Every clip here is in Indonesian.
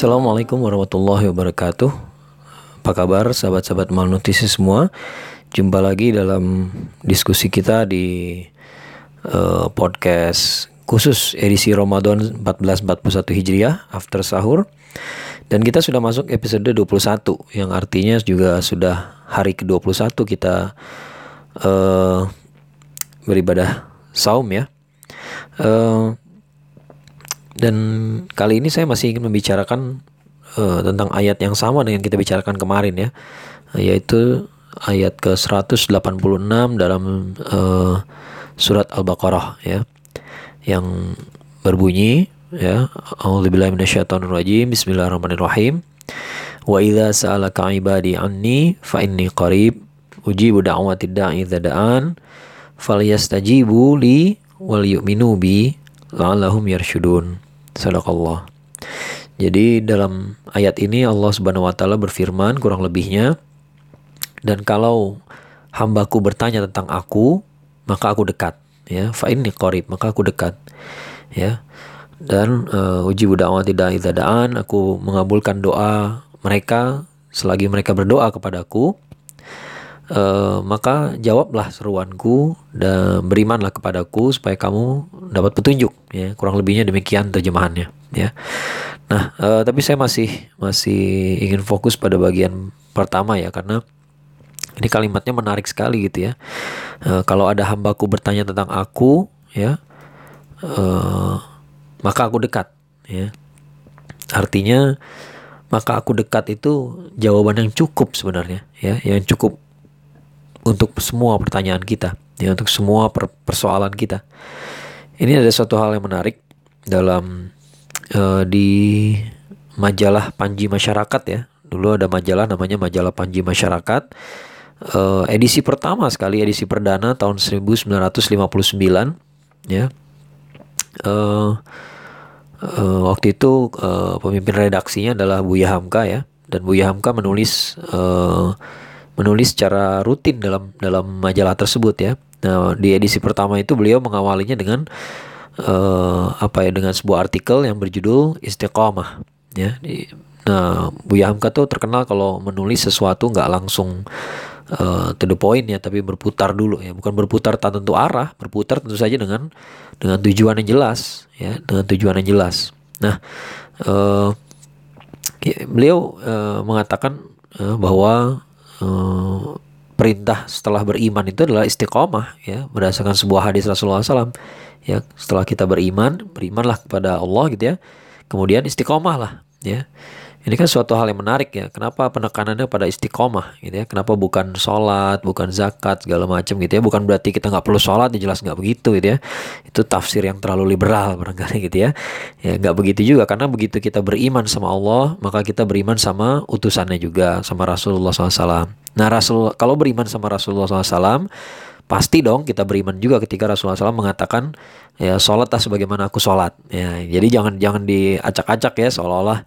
Assalamualaikum warahmatullahi wabarakatuh. Apa kabar sahabat-sahabat malnutrisi semua? Jumpa lagi dalam diskusi kita di uh, podcast khusus edisi Ramadan 1441 Hijriah After Sahur. Dan kita sudah masuk episode 21 Yang artinya juga sudah hari ke-21 kita uh, beribadah saum ya. Uh, dan kali ini saya masih ingin membicarakan uh, tentang ayat yang sama dengan kita bicarakan kemarin ya, yaitu ayat ke-186 dalam uh, surat Al-Baqarah ya. Yang berbunyi ya, minasyaitonirrajim. Bismillahirrahmanirrahim. Wa idza sa'alaka 'ibadi anni fa inni qarib ujibu da'watid da'i idza da'an falyastajibu li wal yu'minu bi la'allahum yarsyudun. Sadaqallah. Jadi dalam ayat ini Allah Subhanahu wa taala berfirman kurang lebihnya dan kalau hambaku bertanya tentang aku maka aku dekat ya fa inni qarib maka aku dekat ya dan uh, uji budawah tidak idadaan aku mengabulkan doa mereka selagi mereka berdoa kepadaku Uh, maka jawablah seruanku dan berimanlah kepadaku supaya kamu dapat petunjuk ya. Kurang lebihnya demikian terjemahannya ya. Nah uh, tapi saya masih masih ingin fokus pada bagian pertama ya karena ini kalimatnya menarik sekali gitu ya. Uh, kalau ada hambaku bertanya tentang aku ya maka aku dekat ya. Artinya maka aku dekat itu jawaban yang cukup sebenarnya ya. Yang cukup untuk semua pertanyaan kita, ya untuk semua per persoalan kita. Ini ada suatu hal yang menarik dalam uh, di majalah Panji Masyarakat ya. Dulu ada majalah namanya majalah Panji Masyarakat. Uh, edisi pertama sekali, edisi perdana tahun 1959 ya. Uh, uh, waktu itu uh, pemimpin redaksinya adalah Buya Hamka ya dan Buya Hamka menulis uh, menulis secara rutin dalam dalam majalah tersebut ya. Nah, di edisi pertama itu beliau mengawalinya dengan uh, apa ya dengan sebuah artikel yang berjudul Istiqomah ya. Nah, Buya Hamka tuh terkenal kalau menulis sesuatu nggak langsung uh, to the point ya, tapi berputar dulu ya, bukan berputar tak tentu arah, berputar tentu saja dengan dengan tujuan yang jelas ya, dengan tujuan yang jelas. Nah, uh, beliau uh, mengatakan uh, bahwa Eh, perintah setelah beriman itu adalah istiqomah ya. Berdasarkan sebuah hadis Rasulullah SAW ya. Setelah kita beriman berimanlah kepada Allah gitu ya. Kemudian istiqomah lah ya ini kan suatu hal yang menarik ya. Kenapa penekanannya pada istiqomah gitu ya? Kenapa bukan sholat, bukan zakat segala macam gitu ya? Bukan berarti kita nggak perlu sholat, ya jelas nggak begitu gitu ya. Itu tafsir yang terlalu liberal barangkali gitu ya. Ya nggak begitu juga karena begitu kita beriman sama Allah, maka kita beriman sama utusannya juga sama Rasulullah SAW. Nah Rasul kalau beriman sama Rasulullah SAW pasti dong kita beriman juga ketika Rasulullah SAW mengatakan ya sholat sebagaimana aku sholat ya jadi jangan jangan diacak-acak ya seolah-olah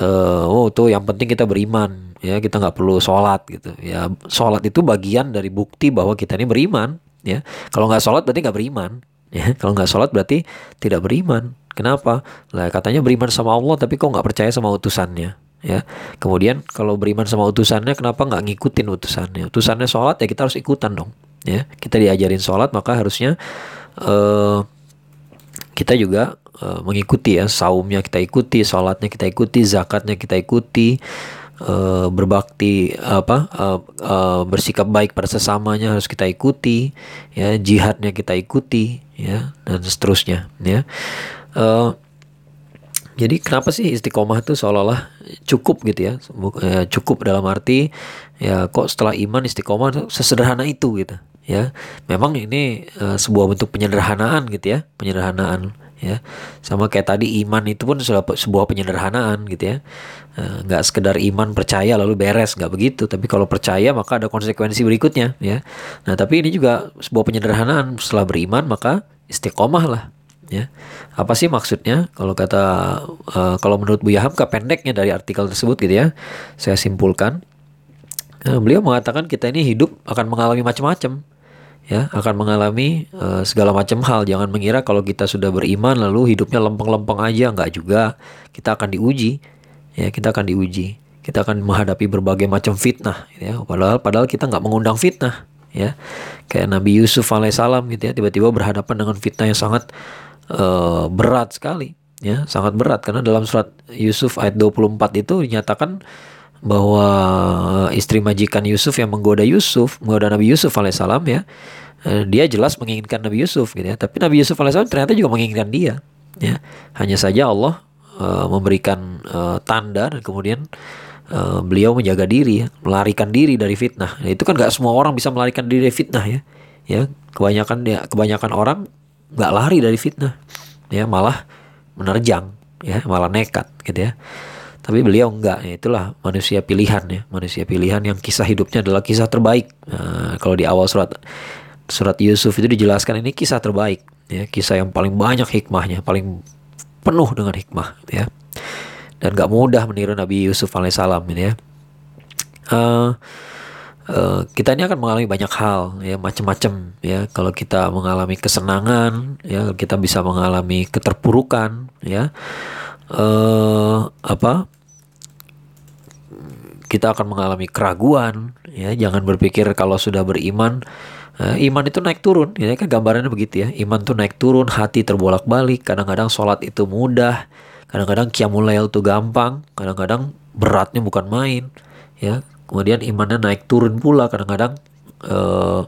uh, oh tuh yang penting kita beriman ya kita nggak perlu sholat gitu. Ya sholat itu bagian dari bukti bahwa kita ini beriman ya. Kalau nggak sholat berarti nggak beriman ya. Kalau nggak sholat berarti tidak beriman. Kenapa? Lah katanya beriman sama Allah tapi kok nggak percaya sama utusannya ya. Kemudian kalau beriman sama utusannya kenapa nggak ngikutin utusannya? Utusannya sholat ya kita harus ikutan dong ya. Kita diajarin sholat maka harusnya uh, kita juga uh, mengikuti ya saumnya kita ikuti sholatnya kita ikuti zakatnya kita ikuti uh, berbakti apa uh, uh, bersikap baik pada sesamanya harus kita ikuti ya jihadnya kita ikuti ya dan seterusnya ya. Uh, jadi kenapa sih istiqomah itu seolah-olah cukup gitu ya? Cukup dalam arti ya kok setelah iman istiqomah sesederhana itu gitu ya. Memang ini uh, sebuah bentuk penyederhanaan gitu ya penyederhanaan ya. Sama kayak tadi iman itu pun sebuah penyederhanaan gitu ya. Eh, nggak sekedar iman percaya lalu beres nggak begitu. Tapi kalau percaya maka ada konsekuensi berikutnya ya. Nah tapi ini juga sebuah penyederhanaan. Setelah beriman maka istiqomah lah ya. Apa sih maksudnya? Kalau kata uh, kalau menurut Buya Hamka pendeknya dari artikel tersebut gitu ya. Saya simpulkan. Uh, beliau mengatakan kita ini hidup akan mengalami macam-macam ya akan mengalami uh, segala macam hal. Jangan mengira kalau kita sudah beriman lalu hidupnya lempeng-lempeng aja, nggak juga. Kita akan diuji, ya kita akan diuji kita akan menghadapi berbagai macam fitnah ya padahal padahal kita nggak mengundang fitnah ya kayak Nabi Yusuf alaihissalam gitu ya tiba-tiba berhadapan dengan fitnah yang sangat uh, berat sekali ya sangat berat karena dalam surat Yusuf ayat 24 itu dinyatakan bahwa istri majikan Yusuf yang menggoda Yusuf menggoda Nabi Yusuf alaihissalam ya uh, dia jelas menginginkan Nabi Yusuf gitu ya tapi Nabi Yusuf alaihissalam ternyata juga menginginkan dia ya hanya saja Allah uh, memberikan uh, tanda dan kemudian uh, beliau menjaga diri ya, melarikan diri dari fitnah. Nah, itu kan gak semua orang bisa melarikan diri dari fitnah ya. Ya, kebanyakan ya kebanyakan orang nggak lari dari fitnah. Ya, malah menerjang ya, malah nekat gitu ya. Tapi beliau enggak, ya itulah manusia pilihan ya, manusia pilihan yang kisah hidupnya adalah kisah terbaik. Nah, kalau di awal surat surat Yusuf itu dijelaskan ini kisah terbaik, ya, kisah yang paling banyak hikmahnya, paling penuh dengan hikmah, ya. Dan gak mudah meniru Nabi Yusuf alaihissalam ini ya. Uh, uh, kita ini akan mengalami banyak hal ya macam-macam ya. Kalau kita mengalami kesenangan ya kita bisa mengalami keterpurukan ya. Uh, apa kita akan mengalami keraguan ya jangan berpikir kalau sudah beriman uh, iman itu naik turun ya kan gambarannya begitu ya iman tuh naik turun hati terbolak-balik kadang-kadang sholat itu mudah Kadang-kadang qiyamul lail tuh gampang, kadang-kadang beratnya bukan main, ya. Kemudian imannya naik turun pula kadang-kadang uh,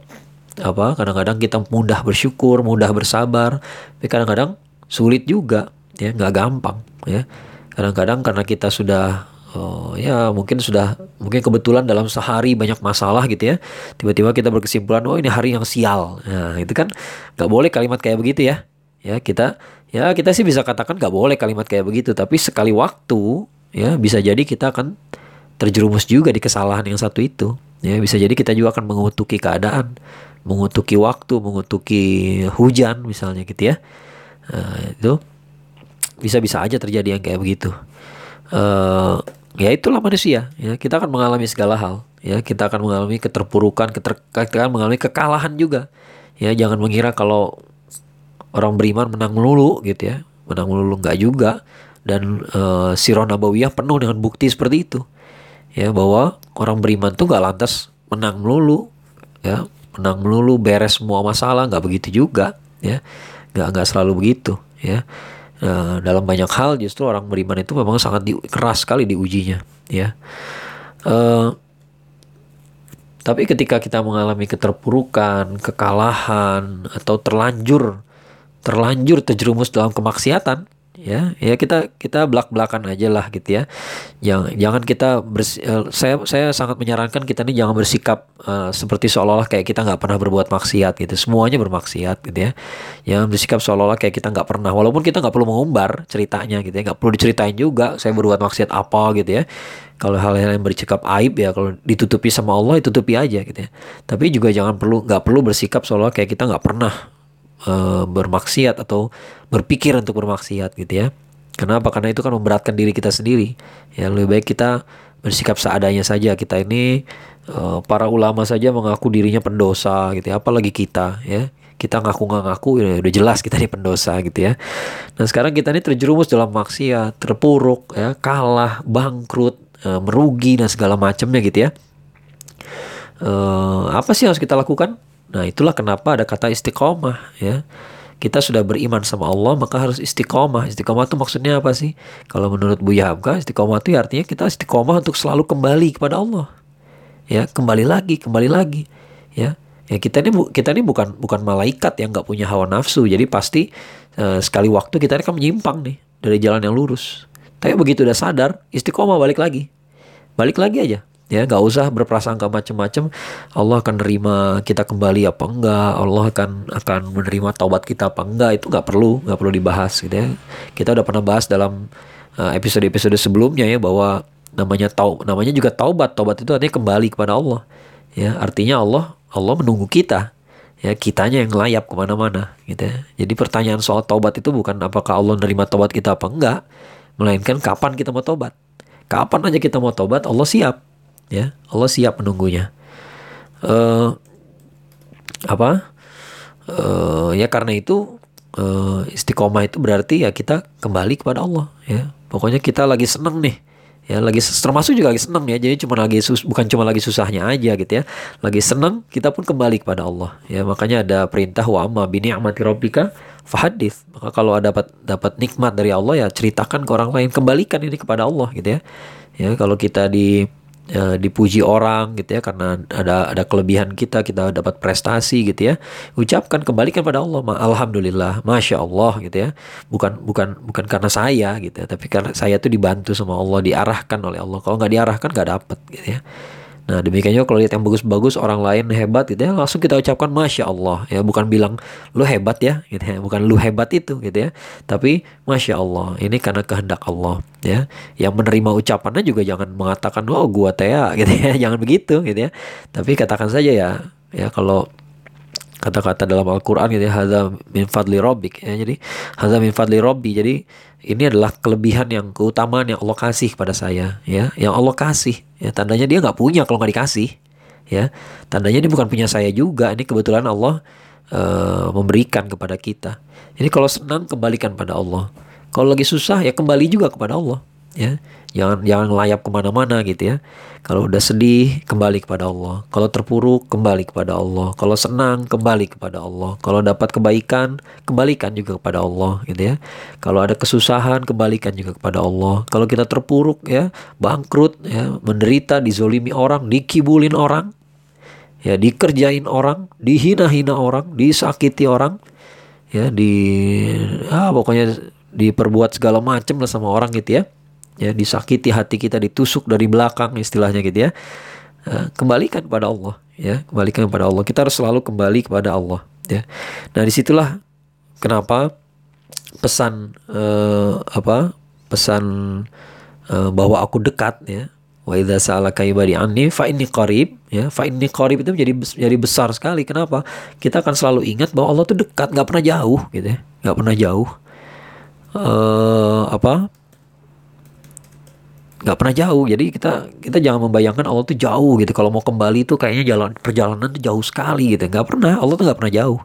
apa? Kadang-kadang kita mudah bersyukur, mudah bersabar, tapi kadang-kadang sulit juga, ya, nggak gampang, ya. Kadang-kadang karena kita sudah Oh ya mungkin sudah mungkin kebetulan dalam sehari banyak masalah gitu ya. Tiba-tiba kita berkesimpulan oh ini hari yang sial. Nah itu kan nggak boleh kalimat kayak begitu ya. Ya kita ya kita sih bisa katakan gak boleh kalimat kayak begitu tapi sekali waktu ya bisa jadi kita akan terjerumus juga di kesalahan yang satu itu. Ya bisa jadi kita juga akan mengutuki keadaan mengutuki waktu mengutuki hujan misalnya gitu ya. Nah, itu bisa-bisa aja terjadi yang kayak begitu. Uh, ya itulah manusia ya. Kita akan mengalami segala hal ya. Kita akan mengalami keterpurukan keter kita akan mengalami kekalahan juga. Ya jangan mengira kalau orang beriman menang melulu gitu ya. Menang melulu nggak juga. Dan uh, sirah nabawiyah penuh dengan bukti seperti itu. Ya bahwa orang beriman tuh nggak lantas menang melulu ya. Menang melulu beres semua masalah nggak begitu juga ya. Nggak nggak selalu begitu ya nah, dalam banyak hal justru orang beriman itu memang sangat di, keras sekali diujinya ya. Uh, tapi ketika kita mengalami keterpurukan, kekalahan, atau terlanjur terlanjur terjerumus dalam kemaksiatan ya ya kita kita belak belakan aja lah gitu ya. Jangan jangan kita bersi, uh, saya saya sangat menyarankan kita ini jangan bersikap uh, seperti seolah-olah kayak kita nggak pernah berbuat maksiat gitu. Semuanya bermaksiat gitu ya. Jangan bersikap seolah-olah kayak kita nggak pernah. Walaupun kita nggak perlu mengumbar ceritanya gitu ya. Nggak perlu diceritain juga saya berbuat maksiat apa gitu ya. Kalau hal-hal yang bersikap aib ya kalau ditutupi sama Allah ditutupi aja gitu ya. Tapi juga jangan perlu nggak perlu bersikap seolah kayak kita nggak pernah uh, bermaksiat atau berpikir untuk bermaksiat gitu ya. Kenapa? Karena itu kan memberatkan diri kita sendiri. Ya lebih baik kita bersikap seadanya saja. Kita ini uh, para ulama saja mengaku dirinya pendosa gitu ya. Apalagi kita ya. Kita ngaku nggak ngaku ya udah jelas kita ini pendosa gitu ya. Nah sekarang kita ini terjerumus dalam maksiat, terpuruk ya, kalah, bangkrut, uh, merugi dan segala macamnya gitu ya. Uh, apa sih yang harus kita lakukan? Nah, itulah kenapa ada kata istiqomah ya. Kita sudah beriman sama Allah maka harus istiqomah. Istiqomah itu maksudnya apa sih? Kalau menurut Bu Hamka, istiqomah itu artinya kita istiqomah untuk selalu kembali kepada Allah. Ya, kembali lagi, kembali lagi. Ya. Ya kita ini kita ini bukan bukan malaikat yang nggak punya hawa nafsu. Jadi pasti uh, sekali waktu kita akan menyimpang nih dari jalan yang lurus. Tapi begitu udah sadar, istiqomah balik lagi. Balik lagi aja ya nggak usah berprasangka macam-macam Allah akan nerima kita kembali apa enggak? Allah akan akan menerima taubat kita apa enggak? Itu nggak perlu nggak perlu dibahas gitu ya. Kita udah pernah bahas dalam uh, episode-episode sebelumnya ya bahwa namanya tau namanya juga taubat. Taubat itu artinya kembali kepada Allah. Ya artinya Allah Allah menunggu kita. Ya kitanya yang layap ke mana-mana gitu ya. Jadi pertanyaan soal taubat itu bukan apakah Allah menerima taubat kita apa enggak melainkan kapan kita mau taubat. Kapan aja kita mau taubat Allah siap ya Allah siap menunggunya. Uh, apa? Uh, ya karena itu uh, istiqomah itu berarti ya kita kembali kepada Allah ya. Pokoknya kita lagi seneng nih ya. Lagi termasuk juga lagi senang ya. Jadi cuma lagi sus, bukan cuma lagi susahnya aja gitu ya. Lagi senang kita pun kembali kepada Allah ya. Makanya ada perintah wa amma bi ni'mati rabbika fahadith maka kalau ada dapat dapat nikmat dari Allah ya ceritakan ke orang lain kembalikan ini kepada Allah gitu ya. Ya kalau kita di ya, dipuji orang gitu ya karena ada ada kelebihan kita kita dapat prestasi gitu ya. Ucapkan kembalikan pada Allah alhamdulillah masya Allah gitu ya. Bukan bukan bukan karena saya gitu ya tapi karena saya tuh dibantu sama Allah diarahkan oleh Allah. Kalau nggak diarahkan nggak dapet gitu ya Nah demikian juga kalau lihat yang bagus-bagus orang lain hebat gitu ya langsung kita ucapkan masya Allah. Ya bukan bilang lu hebat ya gitu ya bukan lu hebat itu gitu ya. Tapi masya Allah ini karena kehendak Allah ya. Yang menerima ucapannya juga jangan mengatakan oh gua teh gitu ya jangan begitu gitu ya. Tapi katakan saja ya ya kalau kata-kata dalam Al-Quran gitu ya hadza min fadli rabbik ya jadi hadza min fadli rabbi jadi ini adalah kelebihan yang keutamaan yang Allah kasih kepada saya ya. Yang Allah kasih ya. Tandanya dia nggak punya kalau nggak dikasih ya. Tandanya dia bukan punya saya juga. Ini kebetulan Allah uh, memberikan kepada kita. Ini kalau senang kembalikan pada Allah. Kalau lagi susah ya kembali juga kepada Allah ya jangan jangan layap ke mana-mana gitu ya. Kalau udah sedih kembali kepada Allah. Kalau terpuruk kembali kepada Allah. Kalau senang kembali kepada Allah. Kalau dapat kebaikan kembalikan juga kepada Allah gitu ya. Kalau ada kesusahan kembalikan juga kepada Allah. Kalau kita terpuruk ya bangkrut ya menderita dizolimi orang dikibulin orang ya dikerjain orang dihina-hina orang disakiti orang ya di ah pokoknya diperbuat segala macam lah sama orang gitu ya ya disakiti hati kita ditusuk dari belakang istilahnya gitu ya. Uh, kembalikan kepada Allah ya. Kembalikan kepada Allah. Kita harus selalu kembali kepada Allah ya. Nah di situlah kenapa pesan uh, apa pesan uh, bahwa aku dekat ya. Wa idza sa'alaka ibadi anni fa inni qarib ya. Fa inni qarib itu menjadi jadi besar sekali. Kenapa? Kita akan selalu ingat bahwa Allah itu dekat nggak pernah jauh gitu ya. Nggak pernah jauh. Uh, apa nggak pernah jauh. Jadi kita kita jangan membayangkan Allah tuh jauh gitu. Kalau mau kembali tuh kayaknya jalan perjalanan tuh jauh sekali gitu. Nggak pernah. Allah tuh nggak pernah jauh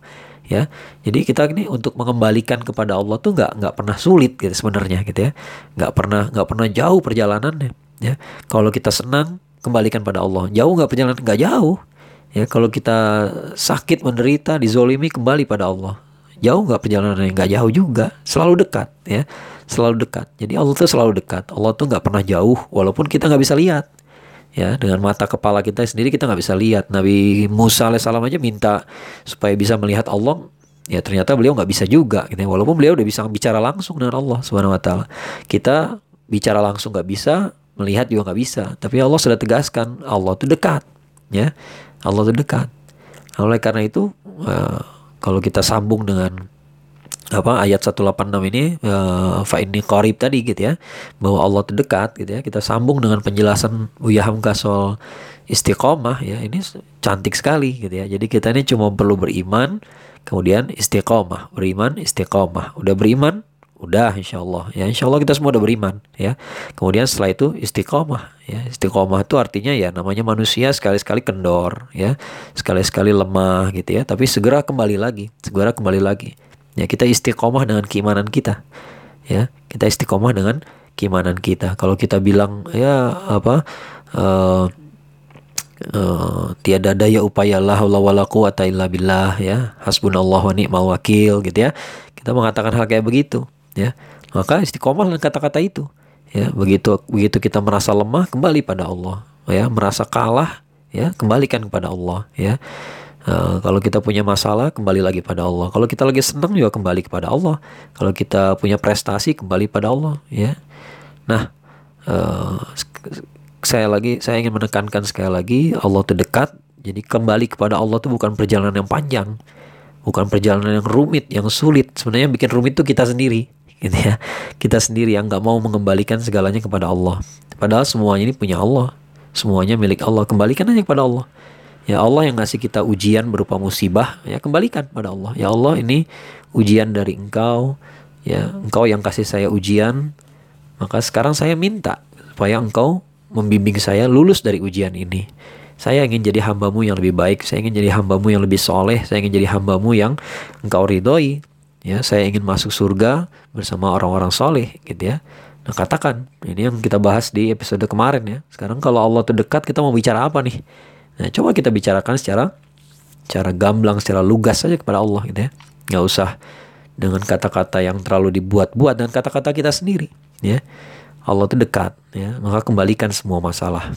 ya. Jadi kita ini untuk mengembalikan kepada Allah tuh nggak nggak pernah sulit gitu sebenarnya gitu ya. Nggak pernah nggak pernah jauh perjalanannya ya. Kalau kita senang kembalikan pada Allah. Jauh nggak perjalanan? Nggak jauh ya. Kalau kita sakit menderita dizolimi kembali pada Allah jauh nggak perjalanan nggak jauh juga selalu dekat ya selalu dekat. Jadi Allah tuh selalu dekat. Allah tuh nggak pernah jauh, walaupun kita nggak bisa lihat. Ya, dengan mata kepala kita sendiri kita nggak bisa lihat. Nabi Musa alaihissalam aja minta supaya bisa melihat Allah. Ya ternyata beliau nggak bisa juga. Gitu. Ya. Walaupun beliau udah bisa bicara langsung dengan Allah Subhanahu Wa Taala. Kita bicara langsung nggak bisa, melihat juga nggak bisa. Tapi Allah sudah tegaskan Allah tuh dekat. Ya, Allah tuh dekat. Oleh karena itu, uh, kalau kita sambung dengan apa ayat 186 ini uh, fa ini qarib tadi gitu ya bahwa Allah terdekat gitu ya kita sambung dengan penjelasan Buya Hamka soal istiqomah ya ini cantik sekali gitu ya. Jadi kita ini cuma perlu beriman kemudian istiqomah. Beriman istiqomah. Udah beriman udah insya Allah ya insya Allah kita semua udah beriman ya. Kemudian setelah itu istiqomah ya. Istiqomah itu artinya ya namanya manusia sekali-sekali kendor ya. Sekali-sekali lemah gitu ya. Tapi segera kembali lagi segera kembali lagi. Ya, kita istiqomah dengan keimanan kita. Ya, kita istiqomah dengan keimanan kita. Kalau kita bilang ya apa uh, uh, tiada daya upaya la haula wala billah ya, hasbunallahu wa ni'mal wakil gitu ya. Kita mengatakan hal kayak begitu, ya. Maka istiqomah dengan kata-kata itu. Ya, begitu begitu kita merasa lemah kembali pada Allah, ya, merasa kalah ya, kembalikan kepada Allah, ya. Uh, kalau kita punya masalah kembali lagi pada Allah. Kalau kita lagi senang juga kembali kepada Allah. Kalau kita punya prestasi kembali pada Allah, ya. Nah, uh, saya lagi saya ingin menekankan sekali lagi Allah terdekat. Jadi kembali kepada Allah itu bukan perjalanan yang panjang, bukan perjalanan yang rumit, yang sulit. Sebenarnya yang bikin rumit itu kita sendiri, gitu ya. Kita sendiri yang nggak mau mengembalikan segalanya kepada Allah. Padahal semuanya ini punya Allah, semuanya milik Allah. Kembalikan aja kepada Allah. Ya Allah yang ngasih kita ujian berupa musibah, ya kembalikan pada Allah. Ya Allah ini ujian dari Engkau, ya Engkau yang kasih saya ujian, maka sekarang saya minta supaya Engkau membimbing saya lulus dari ujian ini. Saya ingin jadi hambamu yang lebih baik, saya ingin jadi hambamu yang lebih soleh, saya ingin jadi hambamu yang Engkau ridhoi. Ya, saya ingin masuk surga bersama orang-orang soleh, gitu ya. Nah katakan, ini yang kita bahas di episode kemarin ya. Sekarang kalau Allah itu dekat, kita mau bicara apa nih? Nah coba kita bicarakan secara secara gamblang, secara lugas saja kepada Allah gitu ya. Nggak usah dengan kata-kata yang terlalu dibuat-buat dan kata-kata kita sendiri ya. Allah itu dekat ya, maka kembalikan semua masalah.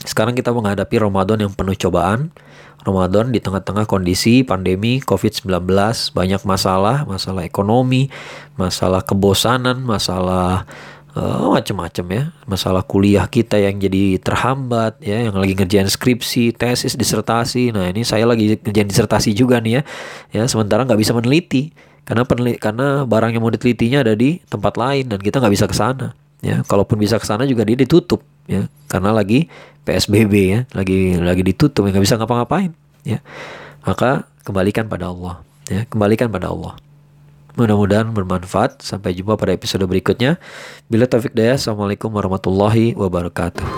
Sekarang kita menghadapi Ramadan yang penuh cobaan. Ramadan di tengah-tengah kondisi pandemi COVID-19, banyak masalah, masalah ekonomi, masalah kebosanan, masalah uh, macam-macam ya, masalah kuliah kita yang jadi terhambat ya, yang lagi ngerjain skripsi, tesis, disertasi. Nah ini saya lagi ngerjain disertasi juga nih ya, ya sementara nggak bisa meneliti. Karena karena barang yang mau ditelitinya ada di tempat lain dan kita nggak bisa ke sana ya kalaupun bisa ke sana juga dia ditutup ya. Karena lagi PSBB ya. Lagi lagi ditutup nggak bisa ngapa-ngapain ya. Maka kembalikan pada Allah ya. Kembalikan pada Allah. Mudah-mudahan bermanfaat. Sampai jumpa pada episode berikutnya. Bila taufik daya assalamualaikum warahmatullahi wabarakatuh